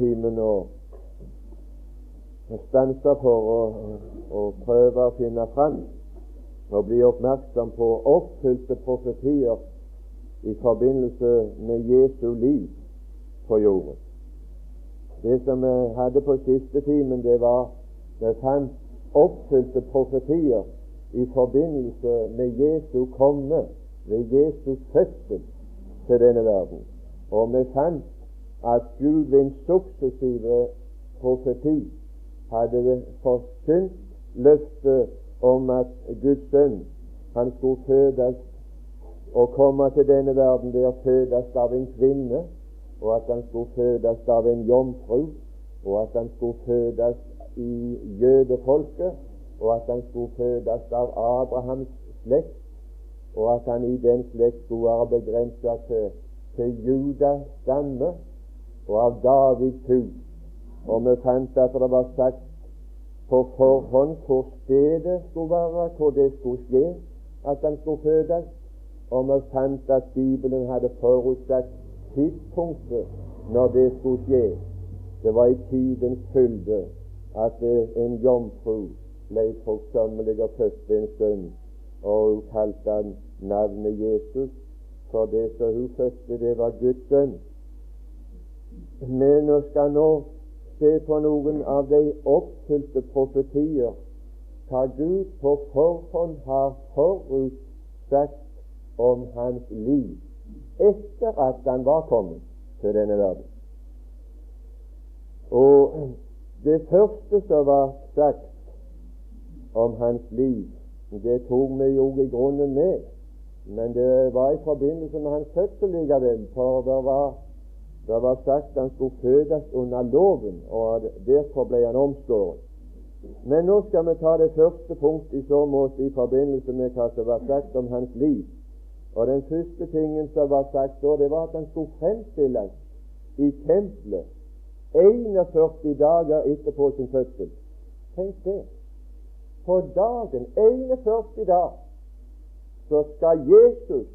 timen å stanse for å, å prøve å finne fram og bli oppmerksom på oppfylte profetier i forbindelse med Jesu liv på jorden. Det som vi hadde på siste timen, det var det fant oppfylte profetier i forbindelse med Jesu komme, ved Jesus fødsel til denne verden. Og vi fant at Gud ved en suksessive profeti hadde forsynt løftet om at Guds sønn han skulle fødes og komme til denne verden ved å fødes av en kvinne, og at han skulle fødes av en jomfru, og at han skulle fødes i jødefolket, og at han skulle fødes av Abrahams slekt, og at han i den slekt skulle være begrenset til, til Judas stamme og av Davids hus. Og vi fant at det var sagt på forhånd hvor stedet skulle være, hvor det skulle skje, at han skulle fødes. Og vi fant at Bibelen hadde forutsatt tidspunktet når det skulle skje. Det var i tidens fylde at en jomfru ble forsømmelig og fødte en sønn, og hun kalte han navnet Jesus, for det som hun fødte, det var Guds sønn. Men vi skal nå se på noen av de oppfylte profetier hva Gud på forhånd har forutsagt om hans liv etter at han var kommet til denne verden. Og det første som var sagt om hans liv, det tok vi jo i grunnen med, men det var i forbindelse med hans fødsel likevel, for det var, det var sagt han skulle fødes under loven, og derfor ble han omskåret. Men nå skal vi ta det første punkt i så måte i forbindelse med hva som var sagt om hans liv. Og den første tingen som var sagt da, det var at han skulle fremstilles i tempelet 41 dager etterpå sin fødsel. Tenk det. På dagen 41 dag så skal Jesus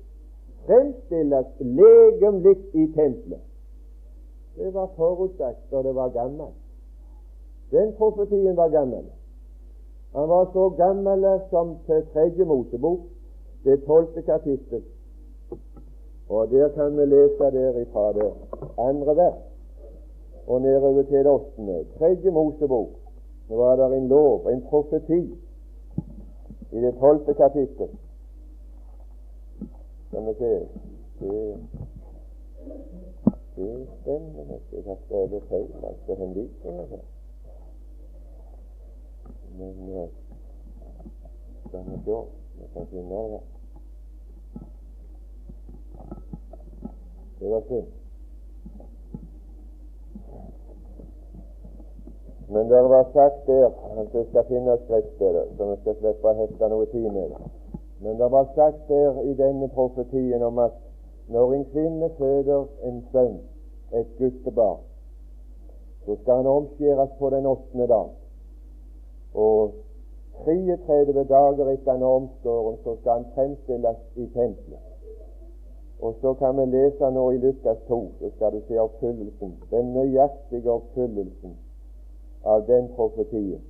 fremstilles legemlig i tempelet. Det var forutsagt da det var gammel. Den profetien var gammel. Han var så gammel som til tredje Mosebok, det tolvte kapittel. Og der kan vi lese derifra det andre vers og nedover til det åttende. Tredje Mosebok. Nå var det en lov, en profeti, i det tolvte kapittel. Skal vi se Det, det. Jeg har skrevet feil. Altså henvisninger her. Men uh, skal vi kan finne det. Det var synd. Men det var sagt der at det skal finnes skriftsteder, så vi skal slippe å hefte noe tid med det. Men det var sagt der i denne profetien om at når en kvinne føder en sønn, et guttebarn, så skal han omskjæres på den åttende dag. Og 33 dager etter han er omskåren, så skal han fremstilles i tempelet. Og så kan vi lese nå i Lukas 2, så skal du se oppfyllelsen, den nøyaktige oppfyllelsen av den profetien.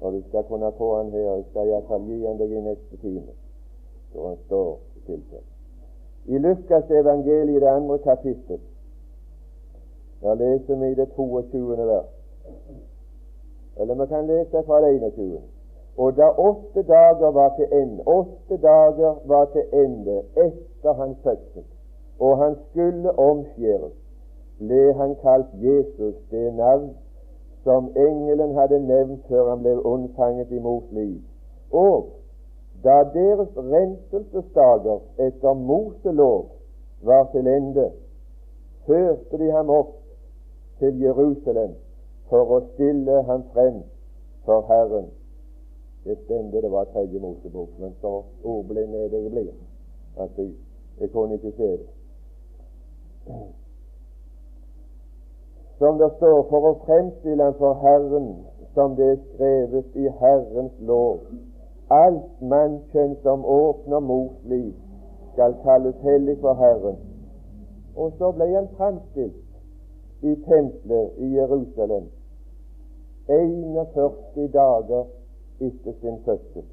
Og du skal kunne få han her. Jeg skal iallfall gi han deg i neste time, så han står i tilfelle. I Lukas evangeliet, det andre kapittel, da leser vi det 22. vers. Eller vi kan lese fra det 21. Og da åtte dager var til ende, åtte dager var til ende etter hans fødsel, og han skulle omskjæres, ble han kalt Jesus, det navn som engelen hadde nevnt før han ble unnfanget i mors liv. Og da deres renselsesdager etter Moselov var til ende, førte de ham opp til Jerusalem for å stille ham frem for Herren. Det stemte, det var tredje Mosebok, men så ordblind er det jeg blir. at jeg kunne ikke se det som det står, for å fremstille ham for Herren, som det er skrevet i Herrens lov. Alt mannkjønn som åpner mors liv, skal kalles hellig for Herren. Og så ble han framstilt i tempelet i Jerusalem 41 dager etter sin fødsel.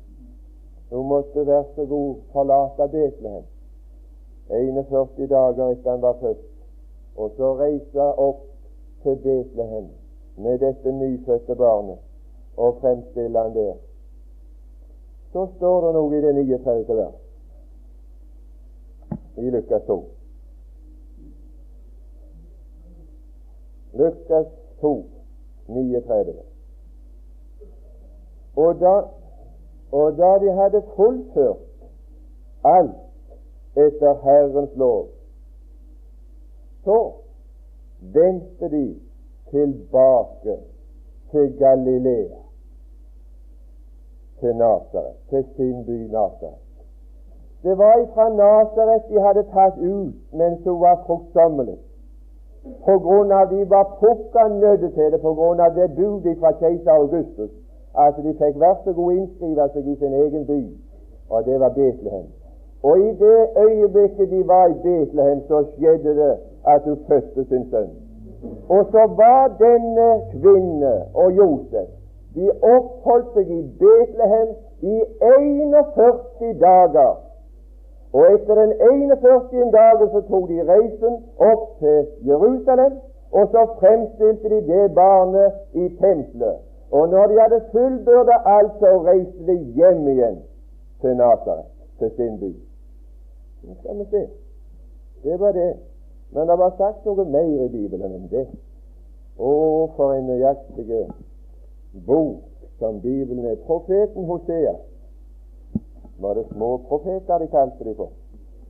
Hun måtte være så god forlate Betlehem 41 dager etter han var født, og så reise opp til Betlehem med dette nyfødte barnet og fremstille han der. Så står det noe i det 39. vers i Lukas 2. Lukas 2, 39. Og da, og da de hadde fullført alt etter Herrens lov, så vendte de tilbake til Galilea, til Nasaret, til sin by Nasaret. Det var ifra Nasaret de hadde tatt ut mens hun var fruktsommelig. På grunn av de var pukka nødt til det på grunn av det budet fra keiser Augustus. Altså de fikk vær så god innskrive seg i sin egen by, og det var Betlehem. Og i det øyeblikket de var i Betlehem, så skjedde det at hun fødte sin sønn. Og så var denne kvinne og Josef De oppholdt seg i Betlehem i 41 dager og etter den 41. dagen så tok de reisen opp til Jerusalem, og så fremstilte de det barnet i tempelet. Og når de hadde fullbyrda alt, så reiste de hjem igjen til Nasaret, til sin by. Nå skal vi se. Det var det. Men det var sagt noe mer i Bibelen enn det. Å, for en nøyaktig bok som Bibelen er. Profeten Hosea var det små profeter de kalte de for.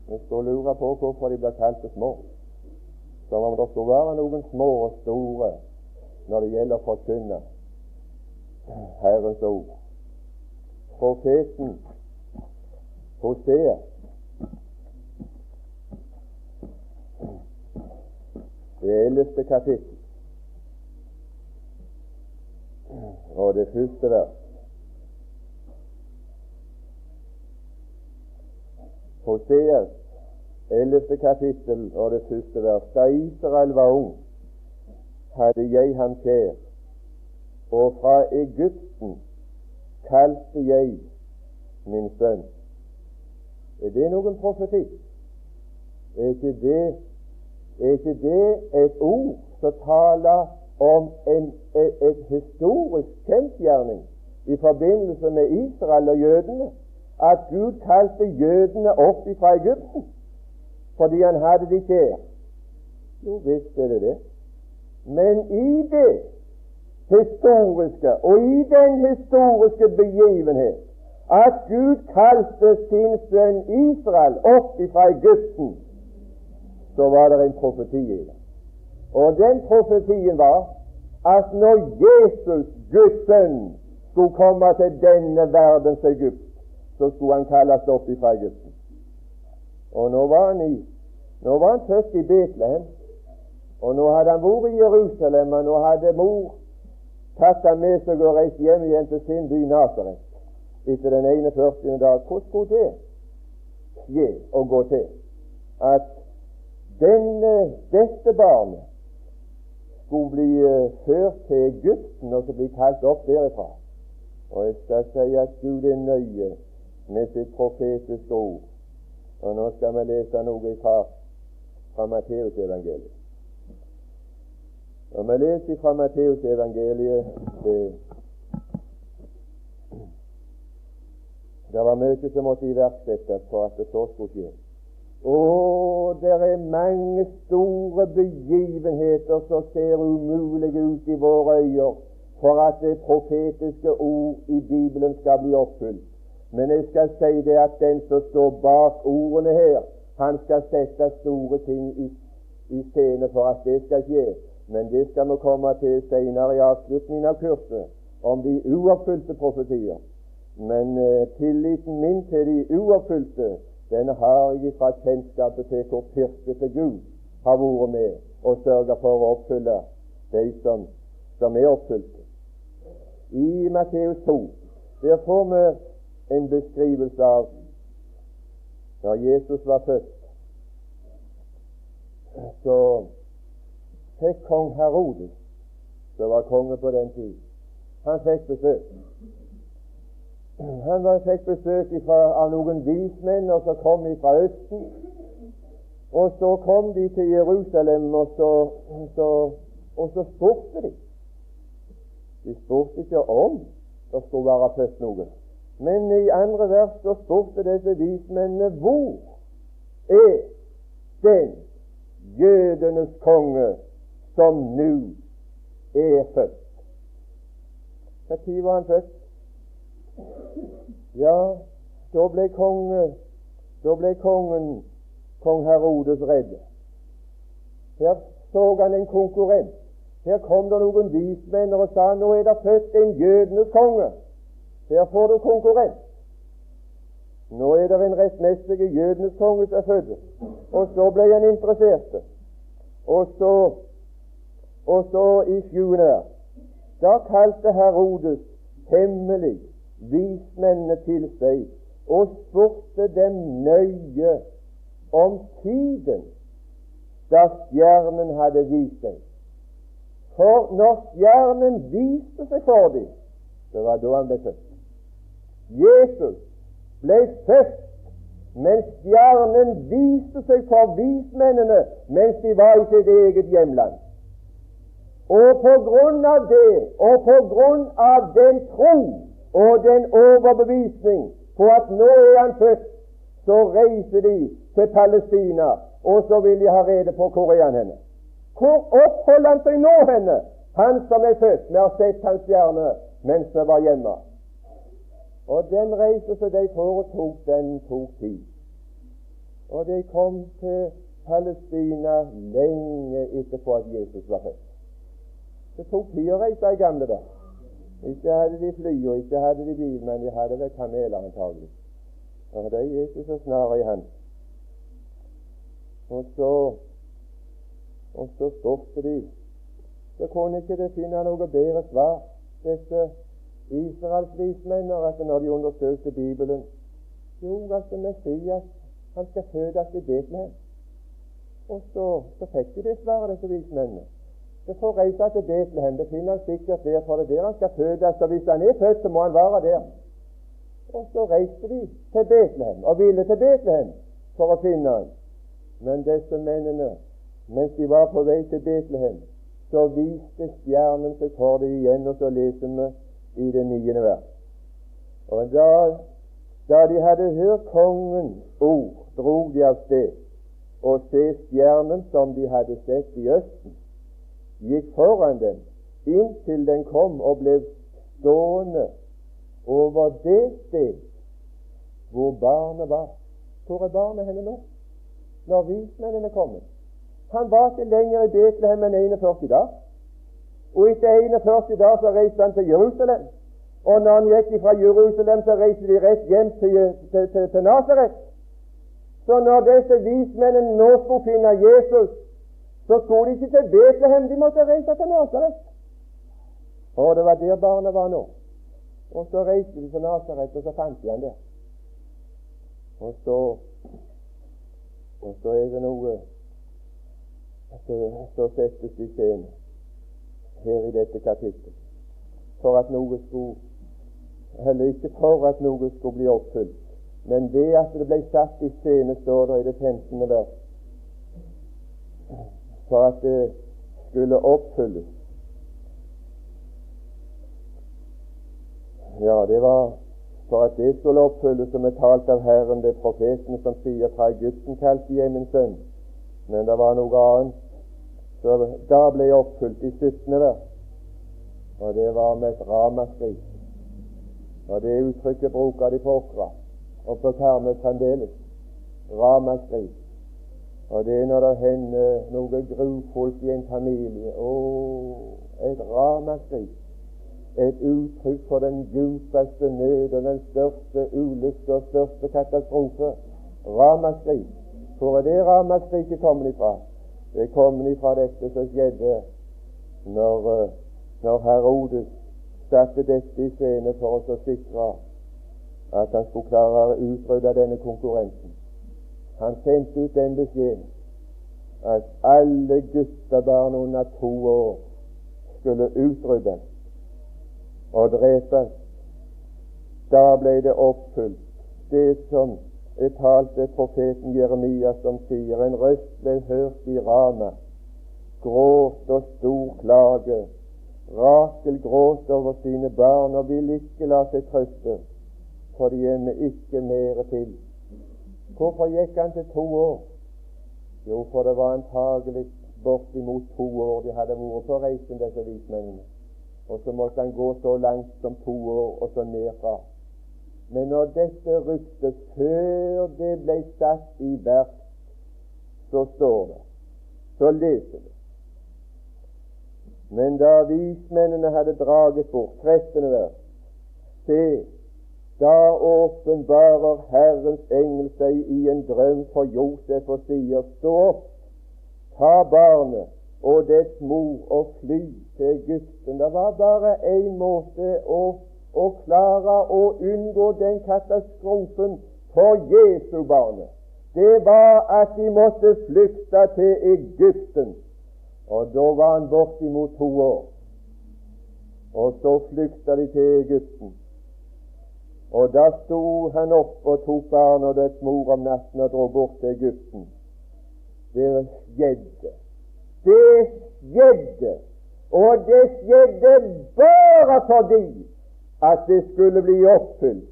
Jeg skal lure på hvorfor de ble kalt små. Som om det skulle være noen små og store når det gjelder å forkynne Herrens ord. Profeten Hosea det ellevte kapittel og det første vers. Hoseas ellevte kapittel og det første vers. Da Israel var ung, hadde jeg ham kjær, og fra Egypten kalte jeg min sønn. Er det noen profeti? Er ikke det, er ikke det et ord som taler om en, et, en historisk kjensgjerning i forbindelse med Israel og jødene? at Gud kalte jødene opp fra Egypten fordi han hadde de kjær. Jo visst er det det. Men i det historiske og i den historiske begivenhet at Gud kalte sin sønn Israel opp fra Egypten, så var det en profeti i det. Og den profetien var at når Jesus, Guds sønn, skulle komme til denne verdens Egypt, så skulle han kalles opp fra Egypten. Og nå var han i nå var han født i Betlehem, og nå hadde han vært i Jerusalem, og nå hadde mor tatt ham med seg og reist hjem igjen til sin by Nasaret etter den 41. dag. Hvordan skulle det skje og gå til at denne, dette barnet skulle bli uh, ført til Egypten og så bli kalt opp derifra? Og jeg skal si at Gud er nøye med sitt profetiske ord. Og nå skal vi lese noe fra, fra Matteusevangeliet. Og vi leser fra Matteusevangeliet det, det var mye som måtte iverksettes for at det så skulle skje. Og det er mange store begivenheter som ser umulige ut i våre øyne for at det profetiske ord i Bibelen skal bli oppfylt. Men jeg skal si det at den som står bak ordene her, han skal sette store ting i, i scene for at det skal skje. Men det skal vi komme til senere i avslutningen av kurset, om de uoppfylte profetier. Men eh, tilliten min til de uoppfylte, den har jeg fra kjennskapet til hvor pirkete Gud har vært med og sørget for å oppfylle de som, som er oppfylte. I Matteus 2 der får vi en beskrivelse av når Jesus var født. Så fikk kong Herodes, som var konge på den tid, han fikk besøk. Han var, fikk besøk fra, av noen vismenn og så kom de fra Østen. Og så kom de til Jerusalem, og så, så, og så spurte de. De spurte ikke om det skulle være født noen. Men i andre vers så spurte disse vismennene hvor er den jødenes konge som nå er født. Når var han født? Ja, da ble kongen, da ble kongen, kong Herodes, redd. Her så han en konkurrent. Her kom det noen vismenner og sa nå er det født en jødenes konge. Her får du konkurrent. Nå er det en rettmessig jødenes konge som er født. Og så ble han interessert. Og så, og så i sjuende Da kalte Herodes hemmelig vismennene til seg og spurte dem nøye om tiden da stjernen hadde vist seg. For når stjernen viste seg for dem, det var da han ble født. Jesus ble født mens stjernen viste seg for vismennene mens de var i sitt eget hjemland. Og på grunn av det, og på grunn av den tro og den overbevisning på at nå er han født, så reiser de til Palestina, og så vil de ha rede på hvor er han henne. Hvor oppholder han seg nå henne, han som er født? Vi har sett hans stjerne mens vi var hjemme. Og den reisen som de foretok, den tok tid. Og de kom til Palestina lenge etterpå at Jesus var født. Det tok tid å reise i gamle dager. Ikke hadde de fly, og ikke hadde de bil, men de hadde vel kameler antagelig. Og de gikk ikke så snare i han. Og så og så stoppet de Så kunne ikke de finne noe bedre svar, disse Israelsvismenner, at når de undersøkte Bibelen Jo, altså Messias, han skal fødes i Betlehem. Og så, så fikk de det svaret, disse vismennene. Det får reise til Betlehem. Det finner han sikkert der, for det er der han skal fødes. Og hvis han er født, så må han være der. Og så reiste de til Betlehem, og ville til Betlehem for å finne han. Men disse mennene, mens de var på vei til Betlehem, så viste stjernen seg for dem igjen, og så leser vi i det niende vers. Og da, da de hadde hørt kongens ord, drog de av sted og se stjernen som de hadde sett i østen gikk foran den inntil den kom og ble stående over det sted hvor barnet var. Hvor er barnet henne nå? Når vismennene kommer. Han var ikke lenger i Betlehem enn 41 dager. Og etter 41 dager så reiste han til Jerusalem. Og når han gikk fra Jerusalem, så reiste de rett hjem til, til, til, til Nasaret. Så når disse vismennene nå skulle finne Jesus, så skulle de ikke til Betlehem, de måtte reise til Nasaret. Og det var der barnet var nå. Og så reiste de til Nasaret, og så fant de han der. Og så og så er det noe så, så settes i scenen her i dette kapittelet for at noe skulle Eller ikke for at noe skulle bli oppfylt, men det at det ble satt i scene, står det i det 15. vers for at det skulle oppfylles. Ja, det var for at det skulle oppfylles som er talt av Herren det profeten som sier fra Egypten kalte jeg min sønn. Men det var noe annet. Så da ble jeg oppfylt i 17. vers. Og det var med et ramaskrik. Og det uttrykket bruker de på Åkra, og på Karmøy fremdeles. Ramaskrik. Og det er når det hender noe grufullt i en familie. Å, et ramaskrik. Et uttrykk for den djupeste nød og den største ulykke og største katastrofe. Ramaskrik. Hvor er det ramaskriket kommet ifra? Det er kommet ifra dette som skjedde når, eh, når Herodes satte dette i scene for oss å sikre at han skulle klare å utrydde denne konkurrenten. Han sendte ut den beskjeden at alle guttebarn under to år skulle utryddes og drepes. Da ble det oppfylt, det som er talt ved profeten Jeremia, som sier en røst ble hørt i Rama, gråt og stor klage. Rakel gråt over sine barn og vil ikke la seg trøste, for de er ikke mere til. Hvorfor gikk han til to år? Jo, for det var antagelig bortimot to år de hadde vært på reisen, disse vismennene. Og så måtte han gå så langt som to år, og så nedfra. Men når dette ryktet, før det ble satt i verk, så står det, så leser vi Men da vismennene hadde draget bort, kreftene der, se, da åpenbarer Herrens engel seg i en drøm for Josef og sier, stå opp, ta barnet og dets mor og fly til Egypten. Det var bare én måte å, å klare å unngå den katastrofen for Jesu barnet. Det var at de måtte flykte til Egypten. Og da var han bortimot to år. Og så flykta de til Egypten. Og da sto han opp og tok barnet og dets mor om natten og dro bort til Egypten. Det skjedde. Det skjedde. Og det skjedde bare fordi at det skulle bli oppfylt,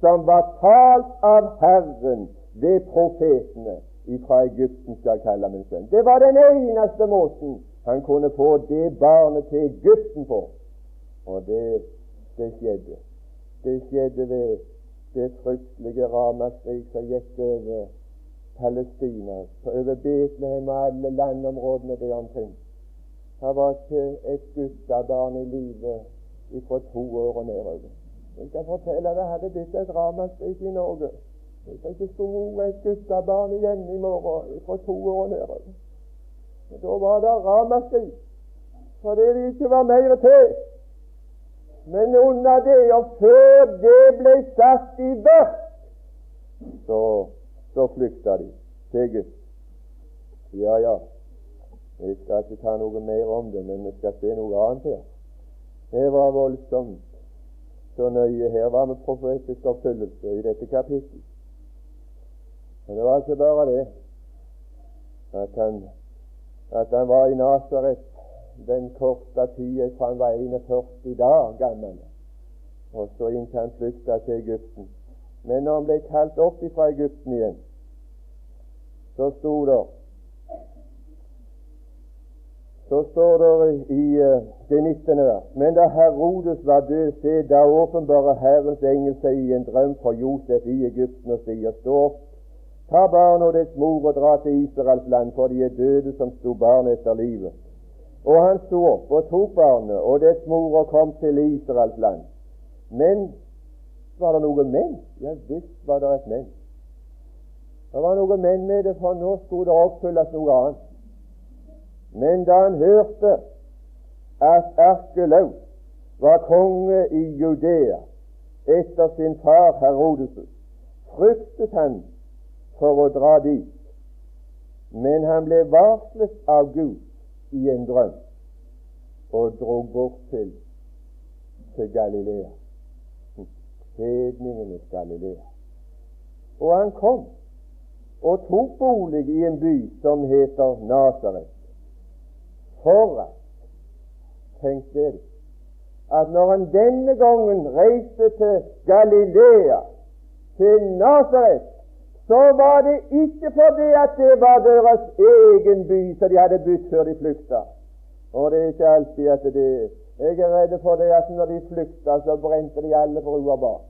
som var talt av Herren ved profetene ifra Egypten skal kalle min sønn. Det var den eneste måten han kunne få det barnet til Egypten på. Og det, det skjedde. Det skjedde ved det fryktelige ramaskrik som gikk over Palestina, over Betlehem og alle landområdene der omkring. Det var ikke et guttebarn i livet fra to år og nedover. Jeg kan fortelle det hadde blitt et ramaskrik i Norge. Hvis det ikke sto et guttebarn igjen i morgen fra to år og nedover. Da var det ramaskrik fordi det ikke var mer til. Men under det, og før det ble satt i verk, så, så flykta de til Gud. Ja, ja, vi skal ikke ta noe mer om det, men vi skal se noe annet her. Det var voldsomt så nøye. Her var med profetisk oppfyllelse i dette kapittelet. Men det var ikke bare det at han, at han var i Nasaret den korte tida fra han var 41 dager gammel, og så inntil han flykta til Egypten. Men når han ble kalt opp fra Egypten igjen, så sto det så står det i det 19. vers Men da Herodes var død, se, da åpenbarer Herrens engel seg i en drøm for Josef i Egypten og sier, stå opp, ta barnet og dets mor og dra til Israels land, for de er døde som sto barnet etter livet. Og han sto opp og tok barnet og dets mor og kom til Israels land. Men var det noe men? Ja visst var det et men. Det var noe men med det, for nå skulle det oppfylles noe annet. Men da han hørte at Arkelau var konge i Judea etter sin far Herodes, fryktet han for å dra dit. Men han ble varslet av Gud i en drøm og dro bort til, til Galilea. Hedningenes Galilea. Og han kom og tok bolig i en by som heter Nasaret. For at Tenk det at når han denne gangen reiste til Galilea, til Nasaret, så var det ikke fordi at det var deres egen by som de hadde bytt før de flykta. Og det er ikke alltid at det Jeg er redd for det at når de flykta, så brente de alle bruer bak.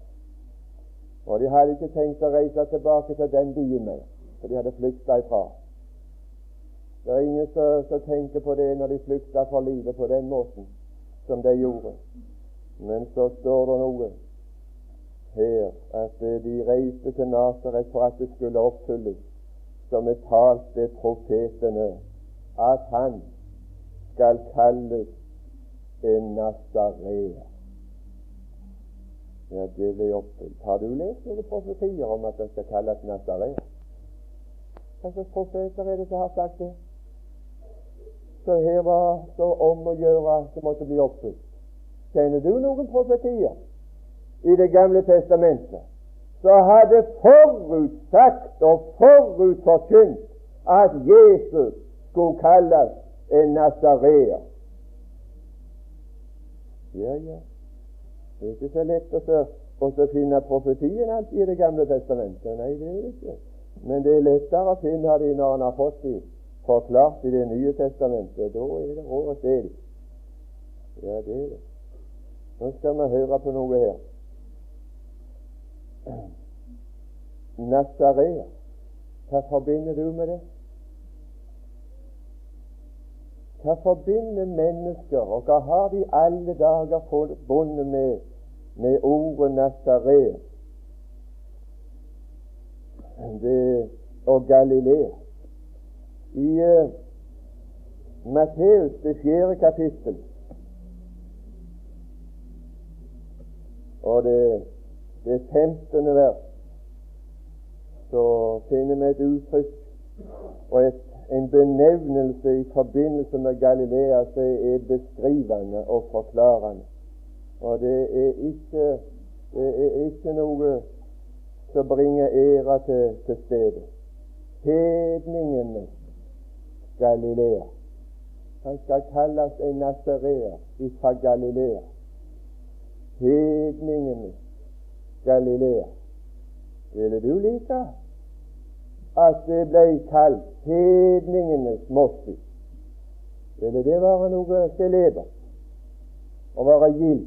Og de hadde ikke tenkt å reise tilbake til den byen mer, for de hadde flykta ifra. Det er ingen som tenker på det når de flykta for livet på den måten som de gjorde. Men så står det noe her at de reiste til Nasaret for at det skulle oppfylles, som er talt ved profetene, at han skal kalles en nasareer. Ja, det ble oppfylt. Har du lest noen profetier om at han skal kalles nasareer? Hva slags profeter er det som har sagt det? så her var så om å gjøre at det måtte bli oppfylt. Kjenner du noen profetier i Det gamle testamentet så hadde forutsagt og forutforkynt at Jesus skulle kalles en nasareer? Ja, ja. Det er ikke så lett å og finne profetien alltid i Det gamle testamentet. Nei, det er det ikke. Men det er lettere å finne dem når en har fått dem forklart i Det nye testamentet. Da er det råd å se dem. Ja, det er det. Nå skal vi høre på noe her. Nazarea. Hva forbinder du med det? Hva forbinder mennesker, og hva har de alle dager forbundet med, med ordet Nazaret og Galilea? I uh, Matteus, det fjerde kapittel, og det, det femtende vers, så finner vi et uttrykk og et en benevnelse i forbindelse med Galilea som er beskrivende og forklarende. Og det er ikke, det er ikke noe som bringer æra til, til stedet. Hedningene Galilea. Han skal kalles en nasareer fra Galilea. Hedningene Galilea. Ville du like at det ble kalt hedningenes måte Ville det være noe celebert? Å være gild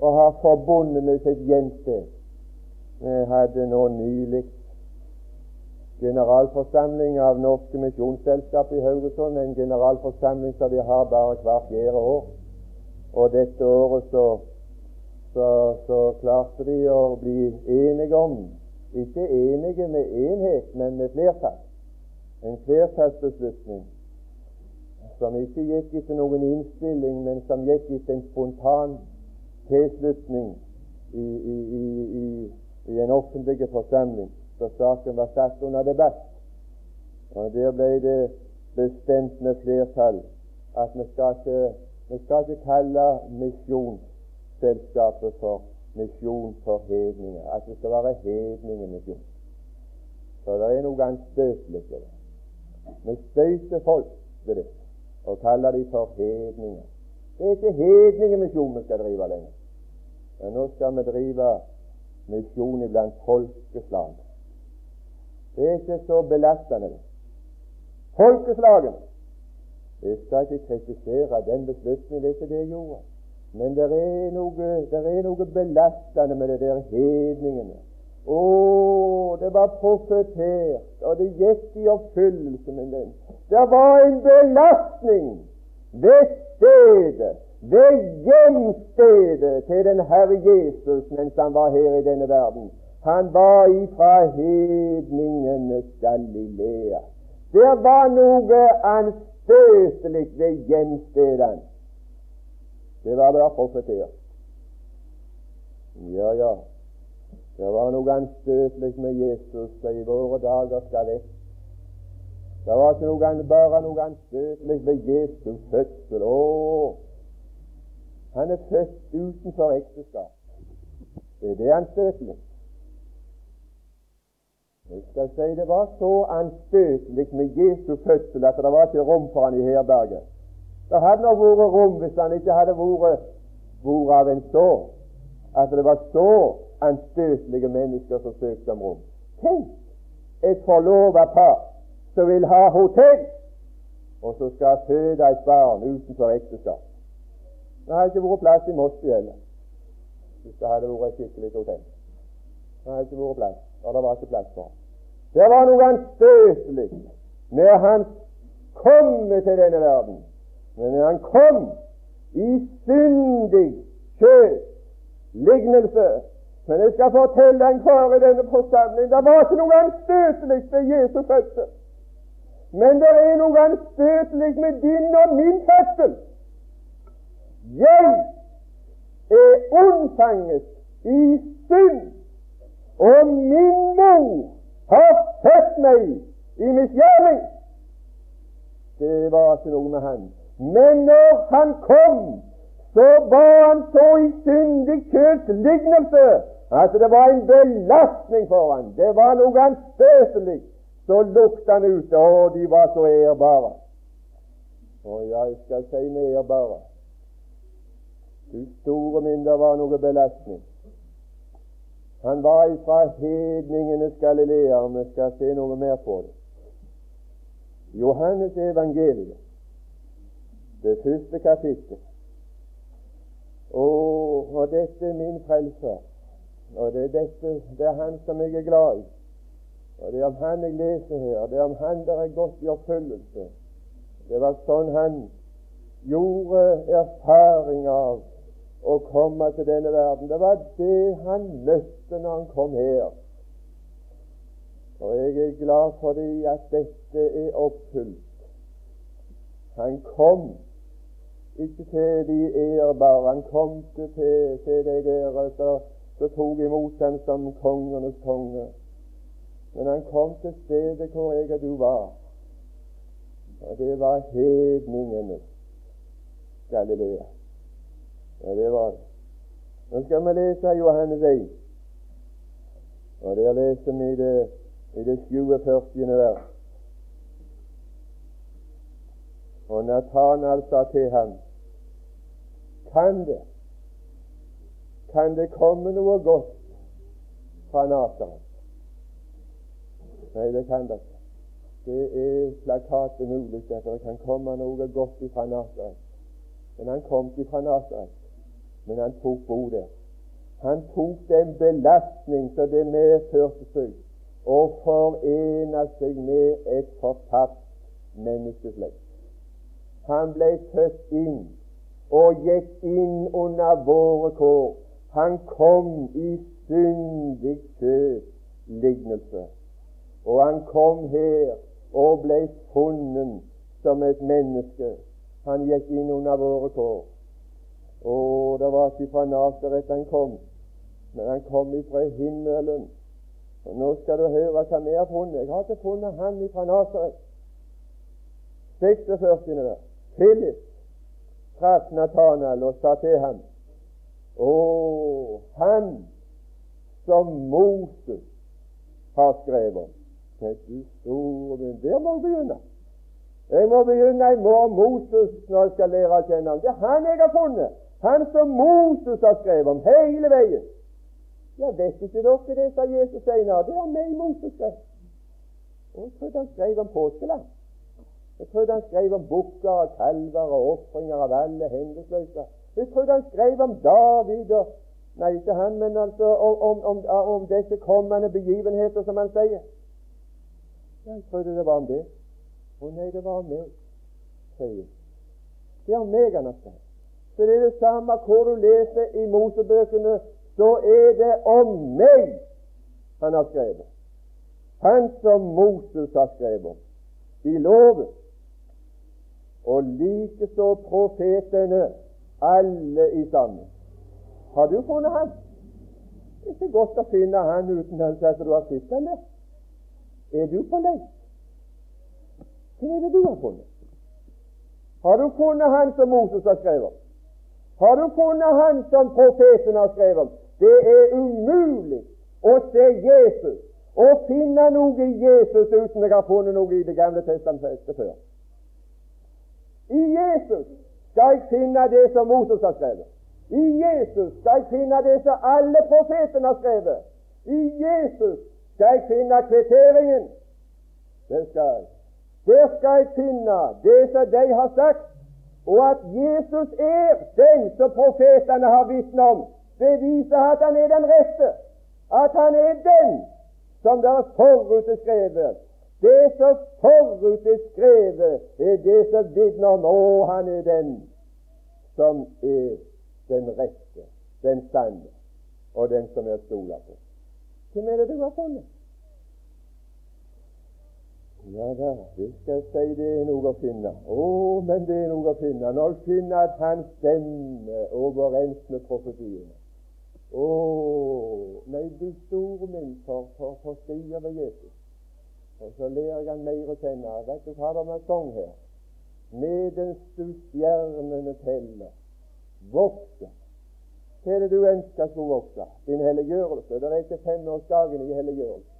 og ha forbundet med sitt hjemsted? Vi hadde nå nylig generalforsamling av Norske Misjonsselskap i Haugesund, en generalforsamling som de har bare hvert fjerde år. Og dette året så, så, så klarte de å bli enige om ikke enige med enhet, men med flertall. En flertallsbeslutning som ikke gikk etter noen innstilling, men som gikk etter en spontan tilslutning i, i, i, i en offentlig forsamling, så saken var satt under debatt. Og Der ble det bestemt med flertall at vi skal ikke, vi skal ikke kalle Misjonsselskapet for misjon for hedninger. At det skal være hedningemisjon. Så det er noe anstøtelig ved det. Vi støter folk ved det og kaller de for hedninger. Det er ikke hedningemisjon vi skal drive lenger. Men nå skal vi drive misjon iblant folkeslag. Det er ikke så belastende. Folkeslagene Jeg skal ikke kritisere den beslutningen, det er ikke det jeg gjorde. Men det er noe, er noe belastende med det der hedningene. Å, det var profetert, og det gikk i oppfyllelse med den. Det var en belastning ved stedet, ved hjemstedet til den Herre Jesus mens han var her i denne verden. Han var ifra hedningenes Galilea. Det var noe anstøtelig ved hjemstedene. Det var bare profetert. Ja, ja. Det var noe anstøtelig med Jesus som i våre dager skal vekk. Det var ikke noe, bare noe anstøtelig ved Jesus fødsel. Å, han er født utenfor ekteskap. Det er det anstøtelig. Jeg skal si Det var så anstøtelig med Jesu fødsel at det var ikke rom for han i herberget. Det hadde nok vært rom hvis han ikke hadde vært, vært av en så at det var så anstøtelige mennesker som søkte om rom. Tenk et forlova par som vil ha hotell, og som skal føde et barn utenfor ekteskap. Det hadde ikke vært plass i Moskva heller, hvis det hadde vært et skikkelig hotell. Det hadde ikke vært plass, og det var ikke plass for ham. Det var noe anstøtelig med hans komme til denne verden men han kom i syndig kjød, lignelse Men jeg skal fortelle en kar i denne forsamling det var ikke noe anstøtelig ved Jesu fødsel. Men det er noe anstøtelig med din og min fødsel. Jeg er unnfanget i synd, og min mor har født meg i misgjerning. det var ikke noe med han. Men når han kom, så var han så i syndig kjøds lignelse at det var en belastning for han. Det var noe anstøtelig. Så lukta han ute, Å, de var så ærbare. Og jeg skal si ærbare. Du store min, det var noe belastning. Han var ifra hedningenes galileer. Vi skal se noe mer på det. Johannes evangeliet, det første kapittel. Og, og dette er min frelser. Og det er, dette, det er han som jeg er glad i. Og det er om han jeg leser her. Det er om han der er gått i oppfyllelse. Det var sånn han gjorde erfaring av å komme til denne verden. Det var det han møtte når han kom her. Og jeg er glad fordi at dette er oppfylt. Han kom ikke til de ærbare. Han kom til, til de der så tok imot ham som kongenes konge. Men han kom til stedet hvor jeg og du var. Og det var hedningenes Galilea. Ja, det var det. Nå skal vi lese Johannes 1. Og der leser vi det i det 47. vers. Og Nathanael sa til ham Kan det kan det komme noe godt fra Nasaret? Nei, det kan det ikke. Det er plakaten mulig at det kan komme noe godt fra Nasaret. Men han kom ikke fra Nasaret men han tok bo der. Han tok den belastning som det medførte seg, og forene seg med et fortapt menneskeslekt. Han ble født inn og gikk inn under våre kår. Han kom i syndig kjød lignelse. Og han kom her og ble funnet som et menneske. Han gikk inn under våre kår. Og det var ikke fra Nasaret han kom, men han kom ifra himmelen. Og Nå skal du høre hva vi har funnet. Jeg har ikke funnet han ifra Nasaret. 46. vers. Philip traff Nathanael og sa til ham Å, han som Moses har skrevet om. Du store min, Der må jeg begynne. Jeg må begynne i morgen Moses når jeg skal lære å kjenne ham. Det er han jeg har funnet. Han som Moses har skrevet om hele veien. Ja, vet ikke dere det, sa Jesus senere. Det har meg Moses skrevet. Og jeg trodde han skrev om påskeland. Jeg trodde han skrev om bukker og kalver og ofringer av alle hendelsesløse. Jeg trodde han skrev om David og Nei, ikke han, men altså om, om, om, om disse kommende begivenheter, som han sier. Jeg trodde det var om det. Å nei, det var om meg, sier Det er om meg han har skrevet så det er det samme hvor du leser i Mosebøkene, så er det om meg han har skrevet. Han som Moses har skrevet om i loven. Og likeså profetene, alle i sammen. Har du funnet han? Ikke godt å finne han uten at du har sett han der. Er du på leit? Hva er det du har funnet? Har du funnet han som Moses har skrevet? Har du funnet han som profeten har skrevet? Det er umulig å se Jesus og finne noe i Jesus uten jeg har funnet noe i Det gamle testamentet før. I Jesus skal jeg finne det som Moses har skrevet. I Jesus skal jeg finne det som alle profetene har skrevet. I Jesus skal jeg finne kvitteringen. Den skal jeg. Der skal jeg finne det som de har sagt, og at Jesus er den som profetene har vitnet om, Det viser at han er den rette, at han er den som der er forutskrevet. Det som forut er skrevet, det som vitner om å, han er den som er den rette, den sanne, og den som er stola på. Hvem er det du har funnet? Ja da, det skal jeg si det er noe å finne. Å, oh, men det er noe å finne. Når du finner at han stemmer overens med profetiene. Å, oh, nei, du store min, for, for, for stiger ved Jesus. Og så lærer jeg han mer å kjenne. Vet du hva det er sang her? medens du stjernene teller, vokser. Hva er det du ønsker skulle vokse? Din helliggjørelse. Det er ikke femårsdagen i helliggjørelse.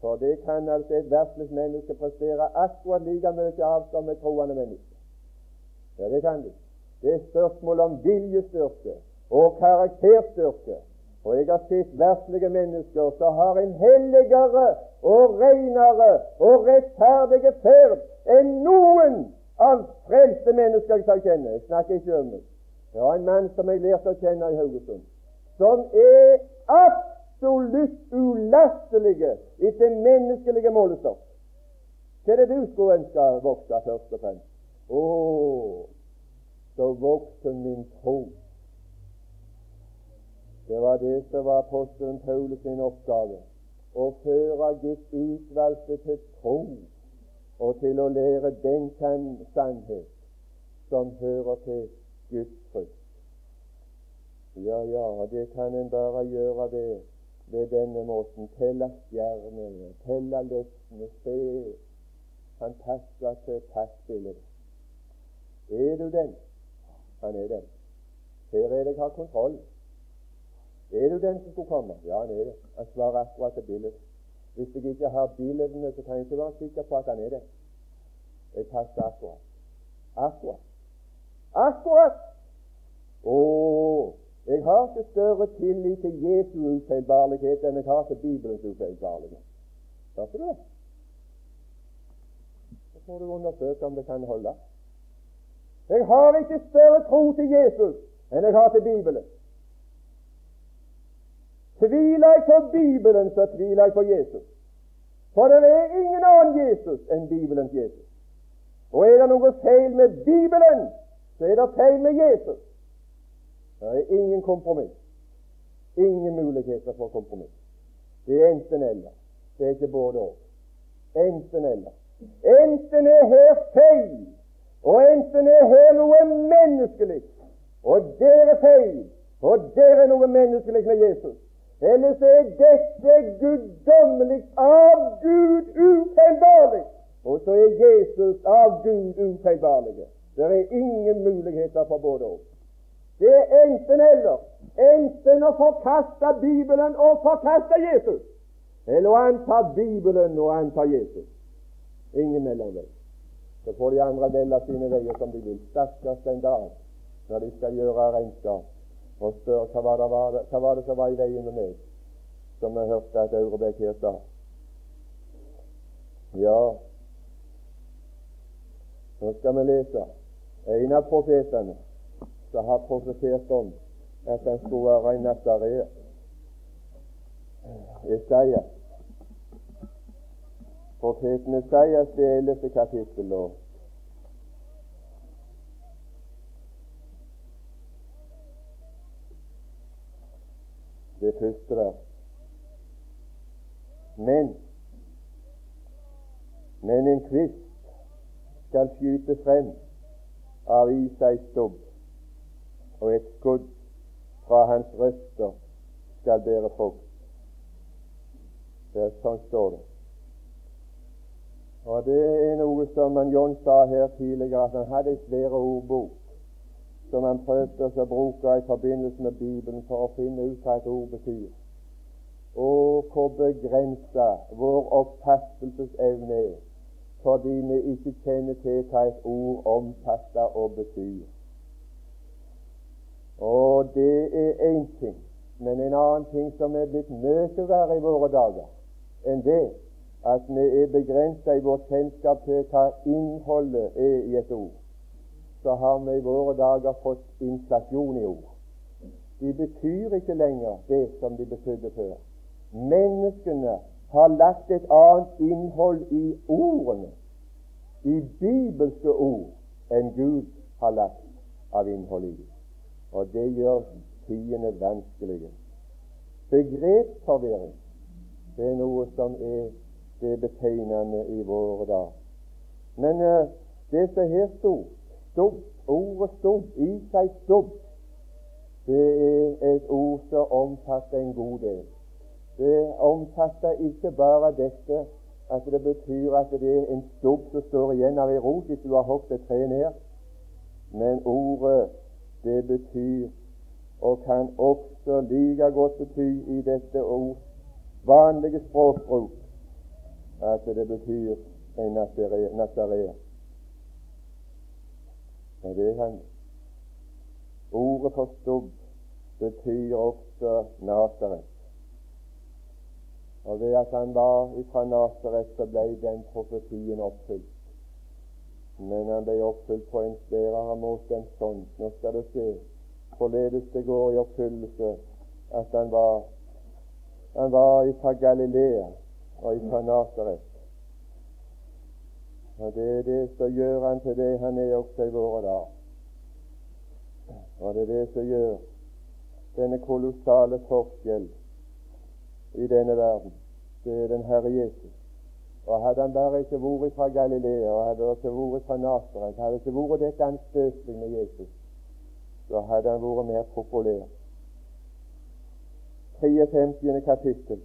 For det kan altså et verslig menneske prestere akkurat like mye av som et troende menneske. Ja, det kan de. Det er spørsmål om viljestyrke og karakterstyrke. Og jeg har sett verdslige mennesker som har en helligere og renere og rettferdige ferd enn noen av frelste mennesker jeg kjenner. Jeg snakker ikke om det. Det var en mann som jeg lærte å kjenne i Haugesund, som er absolutt ulastelig etter menneskelige målestokk. Hva er det du skulle ønske vokse først og fremst? Å, så voksen min tro. Det var det som var apostelen Paulus sin oppgave. Å føre Guds utvalgte til tro og til å lære den sannhet som hører til Guds frykt. Ja, ja, det kan en bare gjøre ved, ved denne måten. Telle stjernene, telle løftene, se Han passer til passbildet. Er du den? Han er den. Her er det jeg har kontroll. Er du den som skulle komme? Ja, han er det. Han svarer akkurat til bildet. Hvis jeg ikke har bildene, så kan jeg ikke være sikker på at han er det. Jeg passer akkurat. Akkurat. Akkurat! Å, jeg har ikke større tillit til Jesu ufeilbarlighet enn jeg har til Bibelens ufeilbarlighet. Hørte du det? Så får du undersøke om det kan holde. Jeg har ikke større tro til Jesus enn jeg har til Bibelen. Tviler jeg på Bibelen, så tviler jeg på Jesus. For det er ingen annen Jesus enn Bibelens Jesus. Og er det noe feil med Bibelen, så er det feil med Jesus. Det er ingen kompromiss. Ingen muligheter for kompromiss. Det er enten-eller. Det er ikke både og. Enten-eller. Enten er her feil, og enten er her noe menneskelig, og det er feil, og det er noe menneskelig med Jesus. Ellers er dette guddommelig, av Gud ufeilbarlig. Og så er Jesus av Gud ufeilbarlig. Det er ingen muligheter for både og. Det er enten-eller. Enten å forkaste Bibelen og forkaste Jesus, eller å anta Bibelen og anta Jesus. Ingen mellomvei. Så får de andre velge sine veier som de vil. Stakkars den dag når de skal gjøre regnskap og spør hva var, det, var det, hva var det som var i veien med meg, som jeg hørte at Aurebekk her sa. Ja, nå skal vi lese en av profetene som har profetert om at han skulle være en nazareer. Isaias. Profeten Isaias det ellevte kapittel. Der. Men men en kvist skal skyte frem av Isais stubb, og et skudd fra hans røster skal bære frukt. Sånn står det. Og Det er noe som John sa her tidligere, at han hadde en svær ordbok som han prøvde å bruke i forbindelse med Bibelen for å finne ut hva et ord betyr. Og hvor begrensa vår oppfattelsesevne er fordi vi ikke kjenner til hva et ord omfatter og betyr. Og det er én ting, men en annen ting som er blitt mye verre i våre dager enn det at vi er begrensa i vårt kjennskap til hva innholdet er i et ord så har vi i våre dager fått inflasjon i ord. De betyr ikke lenger det som de betydde før. Menneskene har lagt et annet innhold i ordene, i bibelske ord, enn Gud har lagt av innhold i dem. Og det gjør tidene vanskelige. Begrepsforvirring det er noe som er det betegnende i våre dager. Men uh, det som her sto, stubb, ordet stubb, i seg stubb, det er et ord som omfatter en god del. Det omfatter ikke bare dette at det betyr at det er en stubb som står igjen av ei rot hvis du har hogd et tre ned. Men ordet, det betyr, og kan også like godt bety i dette ord, vanlige språkbruk, at det betyr en nasareer. Det er han. Ordet for stubb betyr også Nasaret. Og ved at han var fra Nasaret, så ble den profetien oppfylt. Men han ble oppfylt på en sværere måte enn sånn. Nå skal du se forledes det går i oppfyllelse at han var han var fra Galilea og fra Nasaret. Og Det er det som gjør han til det han er også i våre dager. Og det er det som gjør denne kolossale forskjell i denne verden. Det er den Herre Jesus. Og Hadde han bare ikke vært fra Galilea og hadde ikke vært fra Nasaret, hadde ikke vært dette anstøtelig med Jesus, så hadde han vært mer populær. 53. kapittel.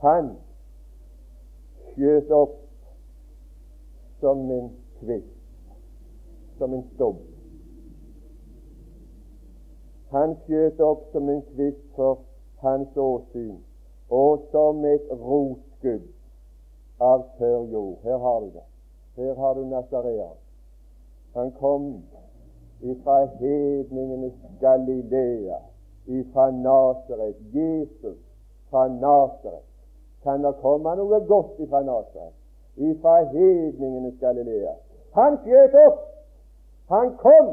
Han skjøt opp som en kvist, som en stubb. Han skjøt opp som en kvist for hans åsyn, og som et rotskudd av tørr jord. Her har du det. Her har du Nazarean. Han kom ifra hedningenes Galilea, ifra Nasaret. Jesus fra Nasaret. Kan det komme noe godt ifra Nasaret? Ifra hedningenes Galilea. Han skjøt opp. Han kom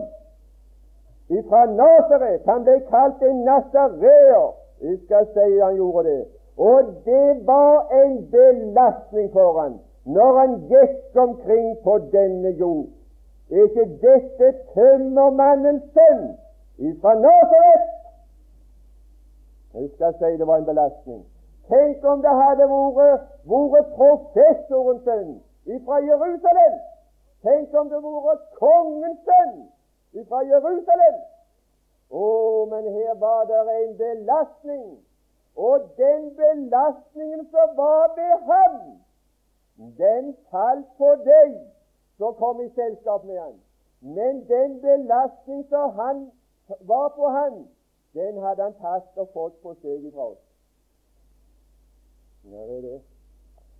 ifra Nasaret. Han ble kalt en nasareer. Jeg skal si han gjorde det. Og det var en belastning for han når han gikk omkring på denne jord. Er ikke dette tømmermannens sønn ifra Nasaret? Jeg skal si det var en belastning. Tenk om det hadde vært, professorens sønn fra Jerusalem. Tenk om det hadde vært kongens sønn fra Jerusalem. Å, men her var det en belastning. Og den belastningen som var ved ham, den falt på deg som kom i selskap med ham. Men den belastning som han var på ham, den hadde han tatt og fått på seg ifra oss. Ja, det er det.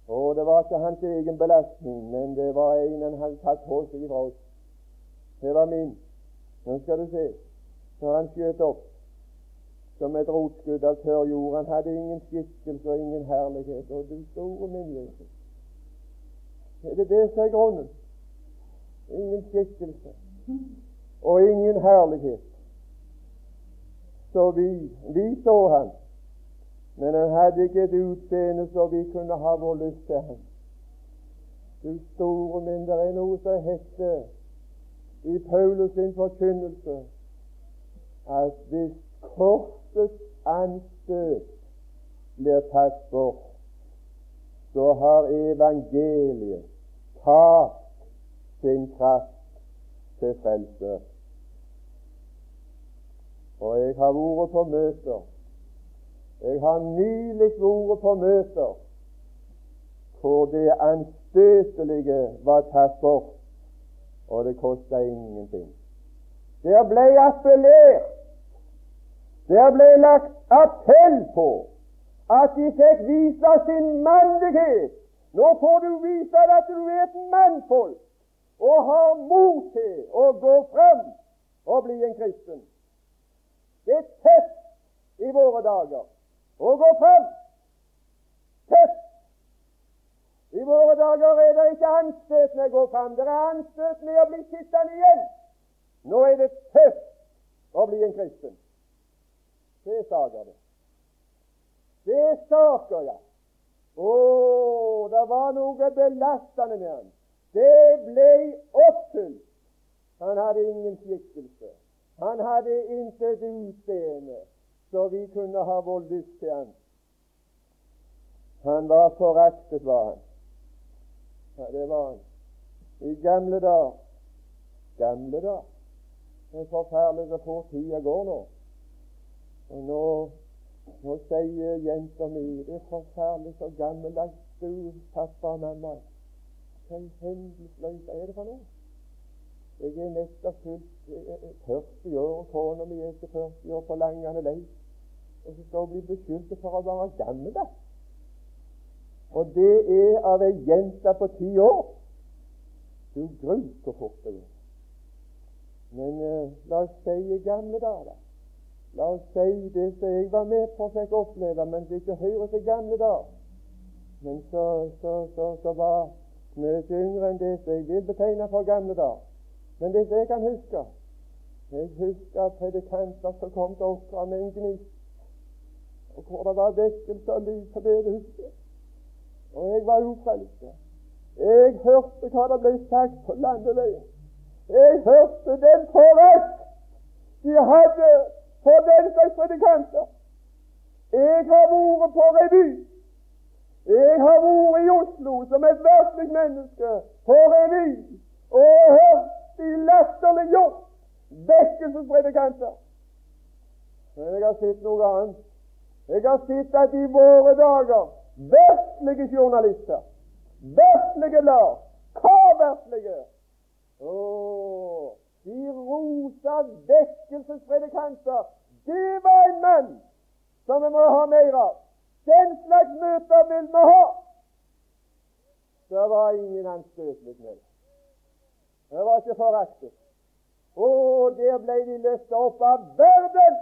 Og det var ikke hans egen belastning, men det var en han hadde tatt på seg ifra oss. Det var min. Nå skal du se. Når han skjøt opp som et rotskudd av tørr jord. Han hadde ingen skikkelse og ingen herlighet. Og du store min. Er det det som er grunnen? Ingen skikkelse og ingen herlighet. Så vi, vi så han, men han hadde ikke et utseende så vi kunne ha vår lyst til ham. Du store min, det er noe som heter i Paulus sin forkynnelse at hvis korsets anstøt blir tatt bort, så har evangeliet tatt sin kraft til frelse. Og jeg har vært på møter. Jeg har nylig vært på møter hvor det anstøtelige var tatt bort og det kosta ingenting. Der ble appellert, der ble lagt appell på at de fikk vise sin mandighet. Nå får du vise at du er et mannfolk og har mot til å gå frem og bli en kristen. Det er tett i våre dager å gå frem. Tøft i våre dager er det ikke anstøtende å gå fram, det er anstøtende å bli sittende igjen. Nå er det tøft å bli en kristen. Det er saker, det. Det er saker, ja. Å, det var noe belastende med han. Det ble oppfylt. Han hadde ingen skikkelse. Han hadde intet utseende, så vi kunne ha vår lyst til han. Han var foraktet, var han. Ja, det var han. I gamle dager Gamle dager. En er forferdelig hvor fort tida går nå. Og nå Nå sier jenta mi det er forferdelig så gammeldags du, pappa og mamma. Hva i hendelsløs er det for noe? Jeg er nettopp fylt 40 år, og kona mi er ikke 40 år på langende lei. Og så skal hun bli beskyldt for å være gammel. Og det er av ei jente på ti år. Du grus så fort det går. Men eh, la oss si i gamle dager. La oss si det som jeg var med på og fikk oppleve, men det ikke hører til gamle dager. Men så, så, så, så var mye yngre enn det som jeg vil betegne for gamle dager. Men det som jeg kan huske Jeg husker predikanter som kom til oss med en gnist, og hvor det var vekkelse og lys på bedehuset. Og jeg var ufrelst. Jeg hørte hva det ble sagt på landeveien. Jeg hørte den forakt de hadde for den slags predikanter. Jeg har vært på revy. Jeg har vært i Oslo som et verdslig menneske på revy og hørt de latterliggjort vekkelsespredikanter. Men jeg har sett noe annet. Jeg har sett at i våre dager vestlige journalister, vestlige lag, hva verslige? Oh, de rosa vekkelsespredikanter. Det var en mann som vi må ha mer av. Den slags møter vil vi ha. Det var ingen anstøtelig med det. Var ikke foraktet. Og der ble de løftet opp av verden.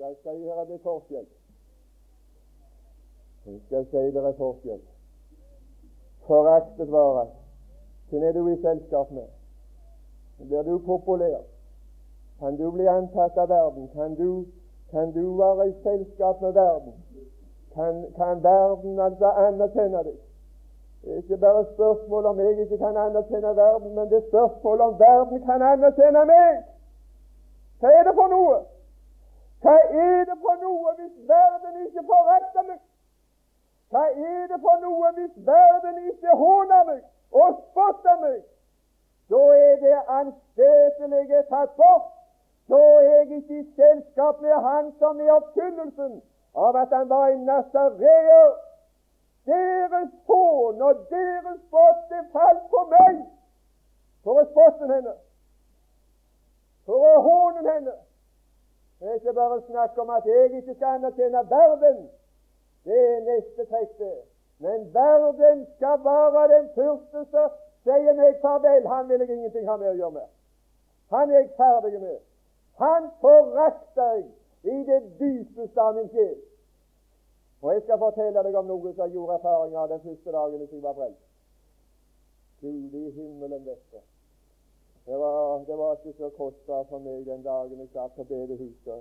Jeg skal, skal gjøre det forskjell. Jeg skal si det er forskjell. Foraktet vare. Hvem er du i selskap med? Blir du populær? Kan du bli antatt av verden? Kan du, kan du være i selskap med verden? Kan, kan verden altså anerkjenne deg? Det er ikke bare spørsmål om jeg ikke kan anerkjenne verden, men det er spørsmål om verden kan anerkjenne meg. Hva er det for noe? Hva er det for noe hvis verden ikke forakter meg? Hva er det for noe hvis verden ikke håner meg og spotter meg? Da er det anstøtelige tatt bort. Da er jeg ikke i selskap med Han som er oppfyllelsen av at han var en nasareer deres hån og deres spott, falt på meg for å spotte henne, for å håne henne. Det er ikke bare snakk om at jeg ikke skal anerkjenne verden. Det er neste trekk. Men verden skal være den første som sier meg farvel. Han vil jeg ingenting ha med å gjøre med. Han er jeg ferdig med. Han forakter jeg i det dypeste av min sjel. Og jeg skal fortelle deg om noe som gjorde erfaringer den første dagen jeg var frelst. Gud i himmelen, dette. Det var, det var ikke så kostbart for meg den dagen jeg satt på bedehuset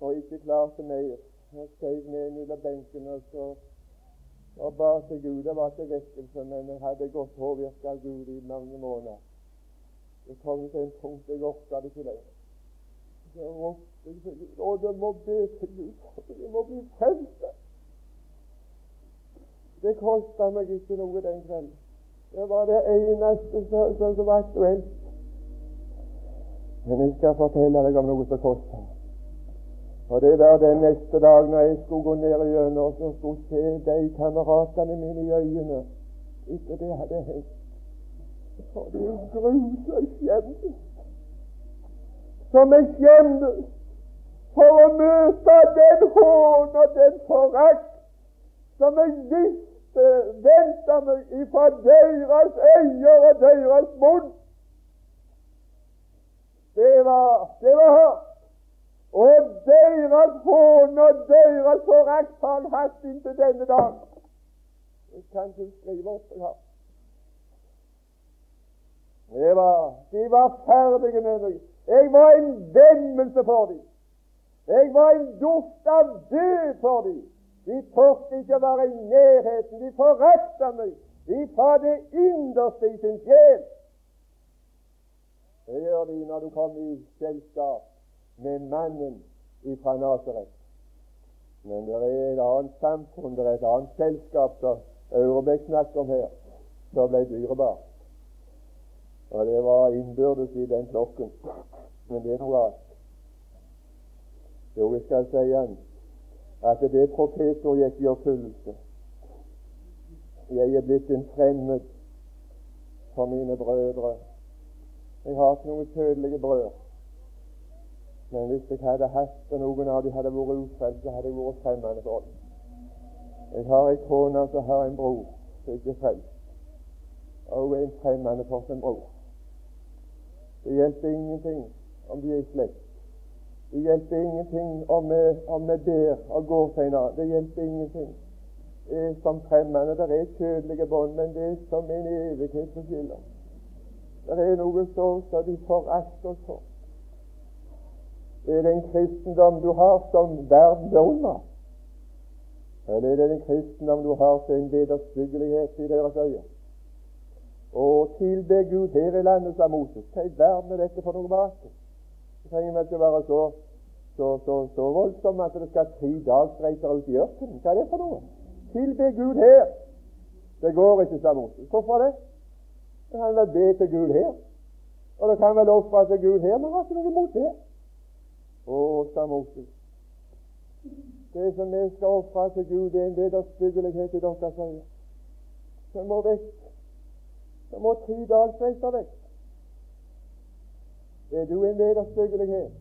og ikke klarte mer. Jeg skrev ned mellom benkene og så og ba til Gud. Det var ikke vekkelse, men jeg hadde gått påvirket av Gud i mange måneder. Det kom til en punkt jeg orket ikke lenger. Jeg til Gud, og det må be til Gud. Det må bli frelst. Det kosta meg ikke noe den kvelden. Det var det eneste som var aktuelt. Men jeg skal fortelle deg om noe som kosta. Og det var den neste dag når jeg skulle gå ned igjennom og så skulle se de kameratene mine i øynene etter det hadde hendt. For det grusa skjemmes. Som jeg skjemmes for å møte den hån og den forakt som jeg visste venta meg ifra deres øyne og deres munn. Det var, det var hardt. Og deres hån og deres forakt har hatt inntil denne dag. Det kan ikke skrive opp har. Det var, de var ferdige med meg. Jeg var en vemmelse for dem. Jeg var en duft av død for dem. De torde ikke være i nærheten. De forakta meg De ifra det innerste i sin sjel. Det gjør de når du kommer i selskap med mannen fra Nasaret. Men det er et annet samfunn, det er et annet selskap som Aurebekk snakker om her, som ble dyrebart. Og det var innbyrdes i den klokken. Men det er noe annet. Jo, jeg skal si igjen at det profetor gikk i oppfyllelse. Jeg er blitt en fremmed for mine brødre. Jeg har ikke noen kjødelige brød. Men hvis jeg hadde hatt, og noen av dem hadde vært ufrelst, så hadde jeg vært fremmede for dem. Jeg har en kone som har en bror som ikke er frelst, og en fremmede for sin bror. Det hjelper ingenting om de er i slekt. Det hjelper ingenting om vi, om vi ber og går senere. Det hjelper ingenting. Det er som fremmede. Det er kjødelige bånd, men det er som en evighet som skiller. Det er noe så som de forakter for. Det er den kristendom du har som verden beundrer. Eller er det den kristendom du har som en vederstyggelighet i deres øyne? Og tilbe Gud her i landet, sa Moses. Hva i verden er dette for noe bak Det trenger ikke være så, så, så, så voldsom at det skal tre dagsreiser ut i ørkenen. Hva er det for noe? Tilbe Gud her. Det går ikke, sa Moses. Hvorfor det? Det kan vel be til Gud her. Og det kan vel ofre til Gud her. Men har ikke noe imot det. Å, sa Moses. Det som vi skal ofre til Gud, det er en vederstyggelighet i deres øyne. Det må vekk. Det må tre dagsreiser vekk. Er du en vederstyggelighet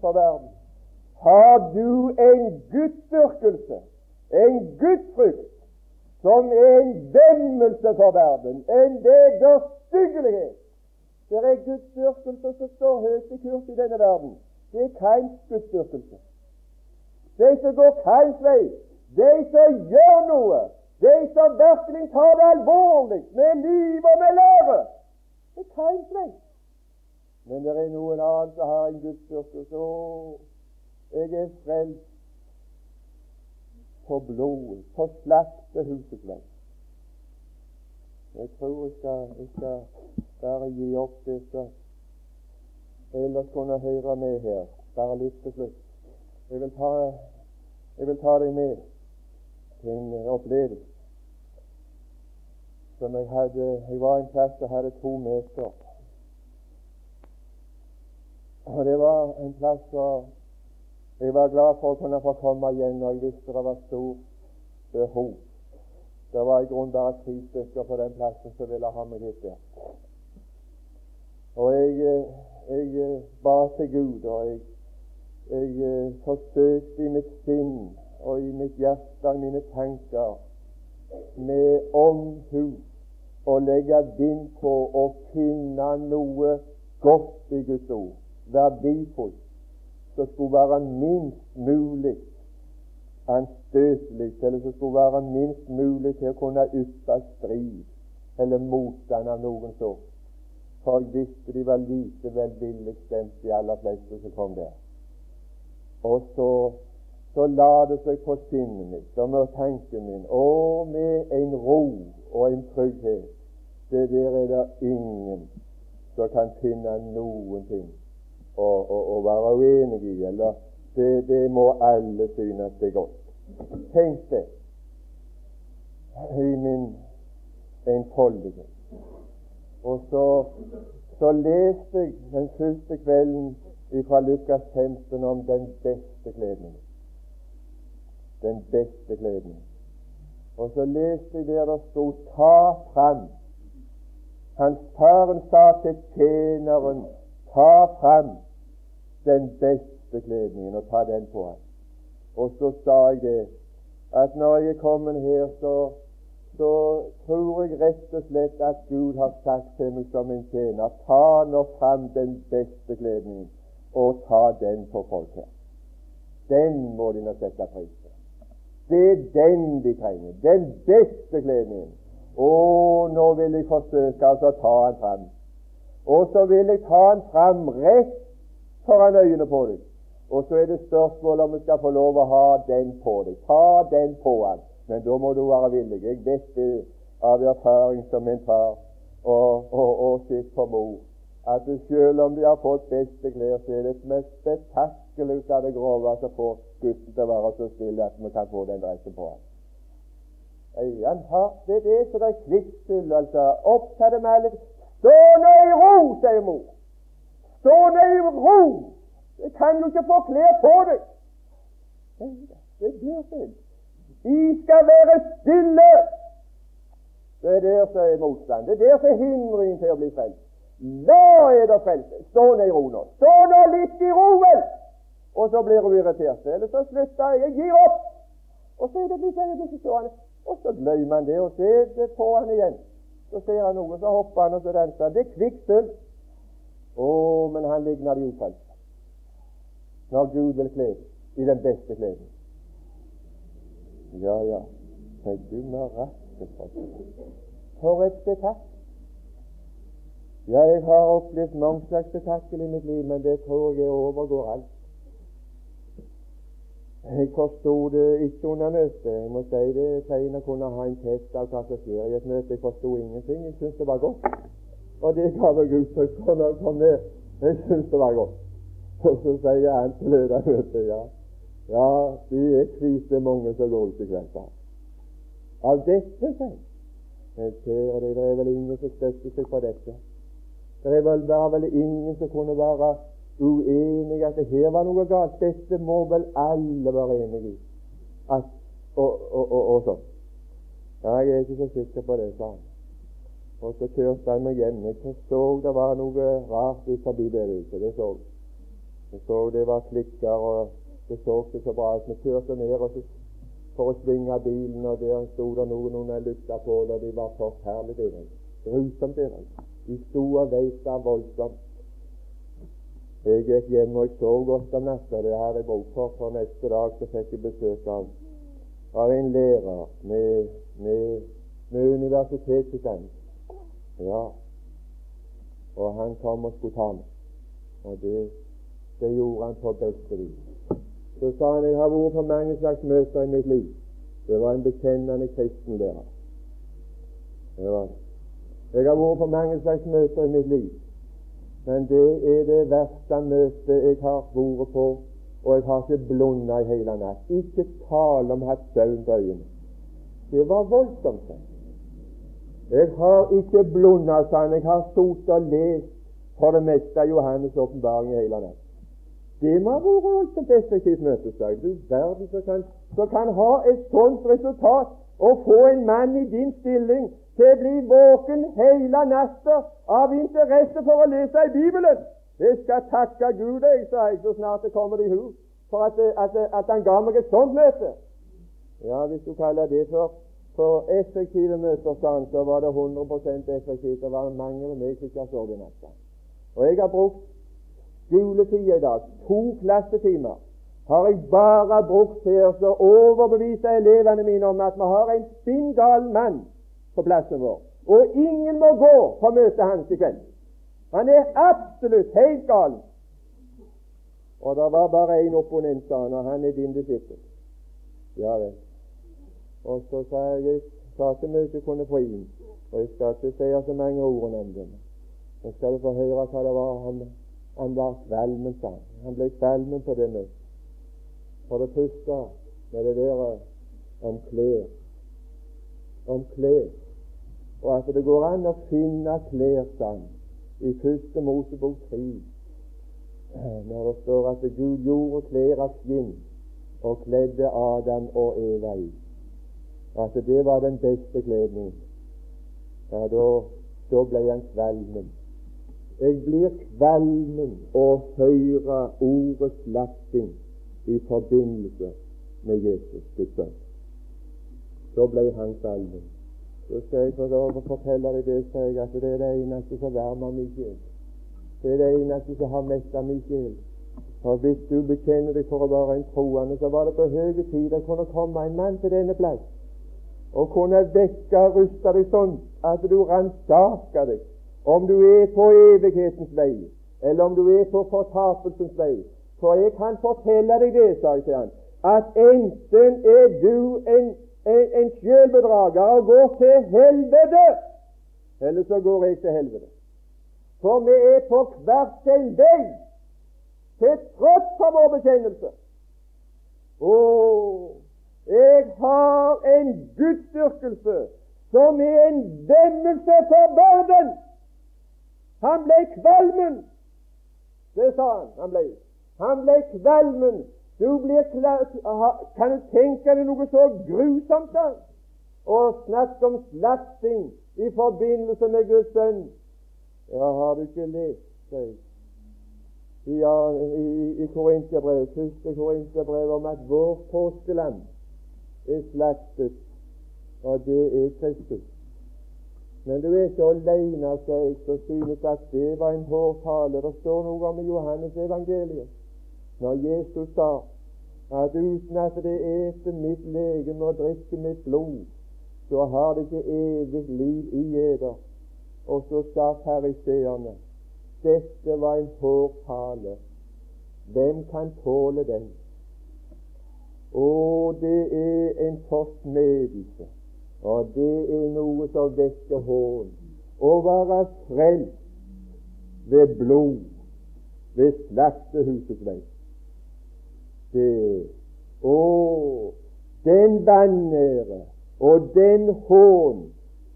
for verden? Har du en gudsdyrkelse, en gudsfrykt, som er en vemmelse for verden, en vederstyggelighet? Det er gudsdyrkelse som står høyt i kurs i denne verden. Det er Kains gudsdyrkelse. De som går Kains vei, de som gjør noe, de som virkelig tar det alvorlig med liv og med lære, det er Kains vei. Men det er noen annen som har en gudsdyrkelse. Å, jeg er frelst på blodet, på slakterhusets vei. Jeg tror jeg skal, jeg skal bare gi opp det som ellers kunne høre med her, bare litt til slutt. Jeg vil ta, jeg vil ta deg med til en opplevelse som jeg hadde Jeg var en plass og hadde to møter. Og det var en plass hvor jeg var glad for å kunne få komme igjen når jeg visste det var stort behov. Det var i grunnen bare tre stykker på den plassen som ville ha meg hit der. Og jeg, jeg ba til Gud, og jeg, jeg forsøkte i mitt sinn og i mitt hjerte og mine tanker med omhu å legge vind på å finne noe godt i Guds ord verdifullt som skulle være minst mulig anstøtelig, eller som skulle være minst mulig til å kunne yppe strid eller motstand av noen sort. For jeg visste de var lite velvillig stemt, de aller fleste som kom der. Og så, så la det seg på sinnet mitt og med tanken min, og med en ro og en trygghet. Det der er det ingen som kan finne noen ting å, være uenig i, eller det, det må alle synes det er godt. Tenk det i min enfoldighet. Og så, så leste jeg den første kvelden fra Lukas 15 om den beste kledningen. Den beste kledningen. Og så leste jeg der det sto 'ta fram'. Hans faren sa til tjeneren Ta fram den beste kledningen og ta den på ham. Og så sa jeg det, at når jeg er kommet her, så, så tror jeg rett og slett at Gud har sagt til meg som en tjener ta nå fram den beste kledningen og ta den på folk her. Den må de nå sette pris på. Det er den de trenger. Den beste kledningen. Å, nå vil jeg forsøke altså å ta den fram. Og så vil jeg ta den fram rett foran øynene på deg. Og så er det spørsmål om vi skal få lov å ha den på deg. Ta den på han. Men da må du være villig. Jeg vet det av erfaring som min far og, og, og sitt på mor, at selv om de har fått beste klær, så er det et mest spetakkel ut av det grove som får gutten til å være så stille at vi kan få den dressen på ham. Han har, det er det som er kvikkfull, altså. Opptatt med alle Stå nå i ro, sier mor. Stå nå i ro Jeg kan jo ikke få klær på deg. Det blir feil. De skal være stille. Det er der som er motstand. Det er der som er hindringen til å bli frelst. Da er det frelse. Stå nå i ro nå. Stå nå litt i roen! Og så blir hun irritert. Eller så slutter jeg. Jeg gir opp. Og så er det blitt stående. Og så glemmer han det, og så er det på han igjen. Så ser han noe, så hopper han, og så danser han. Det er kvikksølv. Å, men han ligner de ufrelste. Når Gud vil kle i den beste kleden. Ja, ja. Men du marakke, for et spetakkel. Ja, jeg har opplevd mange slags spetakkel i mitt liv, men det tror jeg overgår alt. Jeg forsto det ikke under møtet. Jeg må si det er tegn å kunne ha en test av hva som skjer i et møte. Jeg forsto ingenting. Jeg syntes det var godt. Og det ga jeg uttrykk for når jeg kom ned. Jeg syntes det var godt. Og så sier han til ledermøtet ja, ja, de er hvite mange som går ut i kveld. Av dette, sier jeg. det, er vel ingen som støtter seg på dette. Det er vel ingen som kunne være uenig at det her var noe galt. Dette må vel alle være enige i. At, og, og, og, og sånn. Ja, jeg er ikke så sikker på det, sa han. Og så kjørte han meg hjem. Jeg så det var noe rart ut forbi huset. Det så jeg. Så det var klikker, og det så ikke så bra ut. Vi kjørte ned og så, for å svinge bilen, og der sto det noen under lukta på, og de var forferdelige. Grusomt. De sto og veita voldsomt. Jeg gikk hjem og jeg sov godt om natta. Det hadde jeg bruk for. For neste dag så fikk jeg besøk av, av en lærer med, med, med universitetsutdanning. Ja. Og han kom og skulle ta meg. Og det, det gjorde han på beste vis. Så sa han jeg har vært på mange slags møter i mitt liv. Det var en bekjennende kristen lærer. Det var det. Jeg har vært på mange slags møter i mitt liv. Men det er det verste møtet jeg har vært på, og jeg har ikke blunda i hele natt. Ikke tale om hatt søvn på øynene. Det var voldsomt. Jeg har ikke blunda, sa han. Jeg har stort og lest for det meste av Johannes' åpenbaring i hele natt. Det må ha vært voldsomt effektivt møtesdag. Du verden som kan, kan ha et sånt resultat å få en mann i din stilling til å bli våken hele natta av interesse for å lese i Bibelen. Jeg skal takke Gud, jeg, sa jeg, så snart det kommer i hu, for at, at, at, han ga meg et sånt møte. Ja, hvis du kaller det for, for effektive møter, sånn, så var det 100 effektivt. Det var mange med meg som ikke har sovet i natta. Og jeg har brukt skoletid i dag, to klassetimer, har jeg bare brukt til å overbevise elevene mine om at vi har en spinngal mann på plassen vår. Og ingen må gå på møtet hans i kveld. Han er absolutt helt gal. Og det var bare én opponent, sa han, og han er din disippel. Ja vel. Og så sa jeg jeg sa ikke mye kunne få inn, og jeg skal ikke si så mange ord om det. Men skal du få høre hva det var han, han var kvalmen, sa. Han ble kvalmen på det møtet. For det første med det der om klær. Om klær og at det går an å finne klær sånn i første Mosebok 3, når det står at Gud gjorde klær av skinn og kledde Adam og Eva i. At det var den beste kledningen. Ja, da, da ble han kvalmen. Jeg blir kvalmen å høre ordet slakting i forbindelse med Jesus, Guds sønn. Så ble han salven. Så skal jeg få lov å fortelle deg det, sier jeg, at det er det eneste som varmer min sjel. Det er det eneste som har metta min sjel. For hvis du bekjenner deg for å være en troende, så var det på høy tid å kunne komme en mann til denne plass og kunne vekke og ruste deg sånn at du ransaker deg om du er på evighetens vei, eller om du er på fortapelsens vei. For jeg kan fortelle deg det, sa jeg til han, at enten er du en en, en sjølbedrager og går til helvete, eller så går jeg til helvete. For vi er på hver sin vei, til tross for vår bekjennelse. Å, jeg har en gudsdyrkelse som er en vemmelse for verden. Han ble kvalmen. Det sa han. Han ble. Han ble kvalmen. Du blir Kan du tenke deg noe så grusomt? da? Og snakke om slakting i forbindelse med Guds sønn. Ja, har du ikke lest, det? ja, i, i Korinterbrevet, første Korinterbrev om at vår påskeland er slaktet, og det er Kristus. Men du er ikke alene, sa jeg, som synes at det var en hårtale. Det står noe om i Johannes evangeliet, når Jesus sa at uten at det eter mitt legeme og drikker mitt blod, så har det ikke evig liv i eder. Og så sa fariseerne dette var en hårtale. Hvem kan tåle den? Å, det er en forsmedelse, og det er noe som vekker hån. Å være frelst ved blod ved slaktehusets vei. Det Å, den vanære og den hån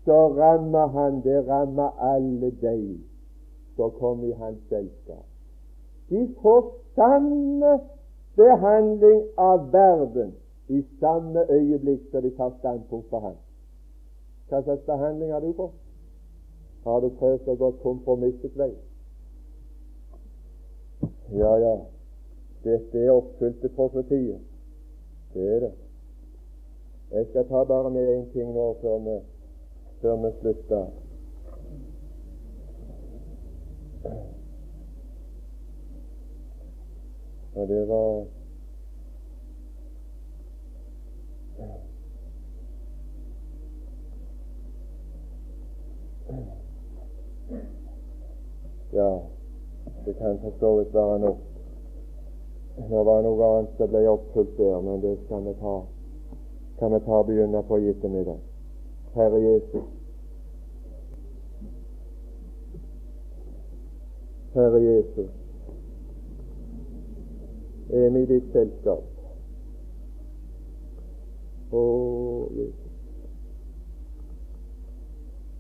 så rammer han, det rammer alle deg som kommer i hans selskap. De får samme behandling av verden i samme øyeblikk som de tar standpunkt for ham. Hva slags behandling har du fått? Har du prøvd å gå kompromissets vei? Ja, ja, dette er oppfylte profetier. Det er det. Jeg skal ta bare med én ting nå før vi, før vi slutter. Og det var Ja, det kan for være nok. Det var noe annet som ble oppfylt der, men det skal vi ta kan vi ta begynne på i ettermiddag. Herre Jesus. Herre Jesus er vi i ditt selskap. Å, Jesus.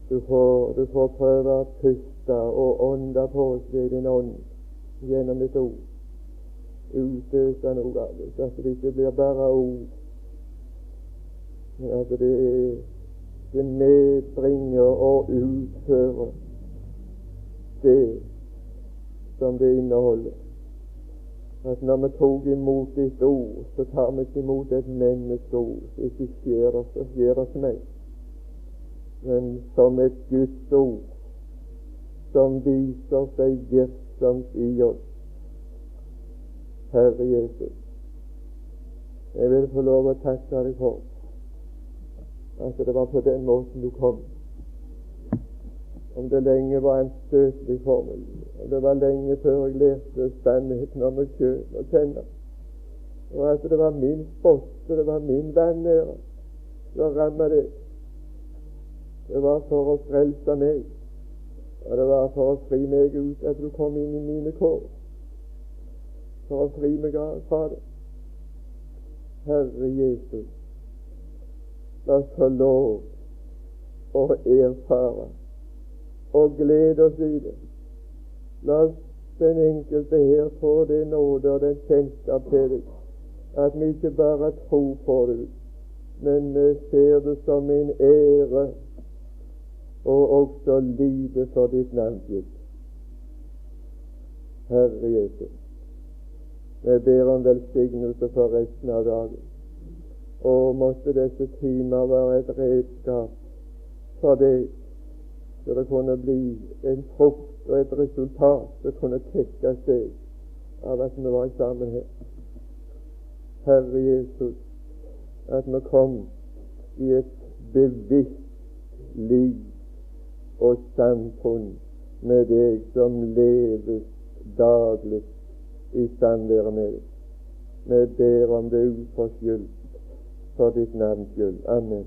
Du får, du får prøve å puste og ånde på oss ved din ånd gjennom ditt ord. Utøse noe så at det ikke blir bare ord, men at det, det medbringer og utfører det som det inneholder. At når vi tok imot ditt ord, så tar vi ikke imot et menneskeord ikke skjer oss og skjer oss meg, men som et Guds ord som viser seg virksomt i oss. Herre Jesus, jeg vil få lov å takke deg for at det var på den måten du kom om det lenge var en støtelig formel. Og det var lenge før jeg lærte sannheten om meg sjøl å kjenne. Og at det var min spott, og det var min vanære som ramma deg. Det var for å frelse meg, og det var for å fri meg ut at du kom inn i mine kår. For å fri meg fra det. Herre Jesus, la oss få lov å erfare og glede oss i det. La oss den enkelte her få det nåde og den kjennskap til deg, at vi ikke bare tror på det, men vi ser det som en ære og også lide for ditt navns skyld. Herre Jesus, vi ber om velsignelse for resten av dagen. Og måtte disse timer være et redskap for deg så det kunne bli en frukt og et resultat som kunne tekke seg av at vi var sammen her. Herre Jesus, at vi kom i et bevisst liv og samfunn med deg som leves daglig i samværet med deg. Vi ber om det uforskyldt for ditt navns skyld. Amen.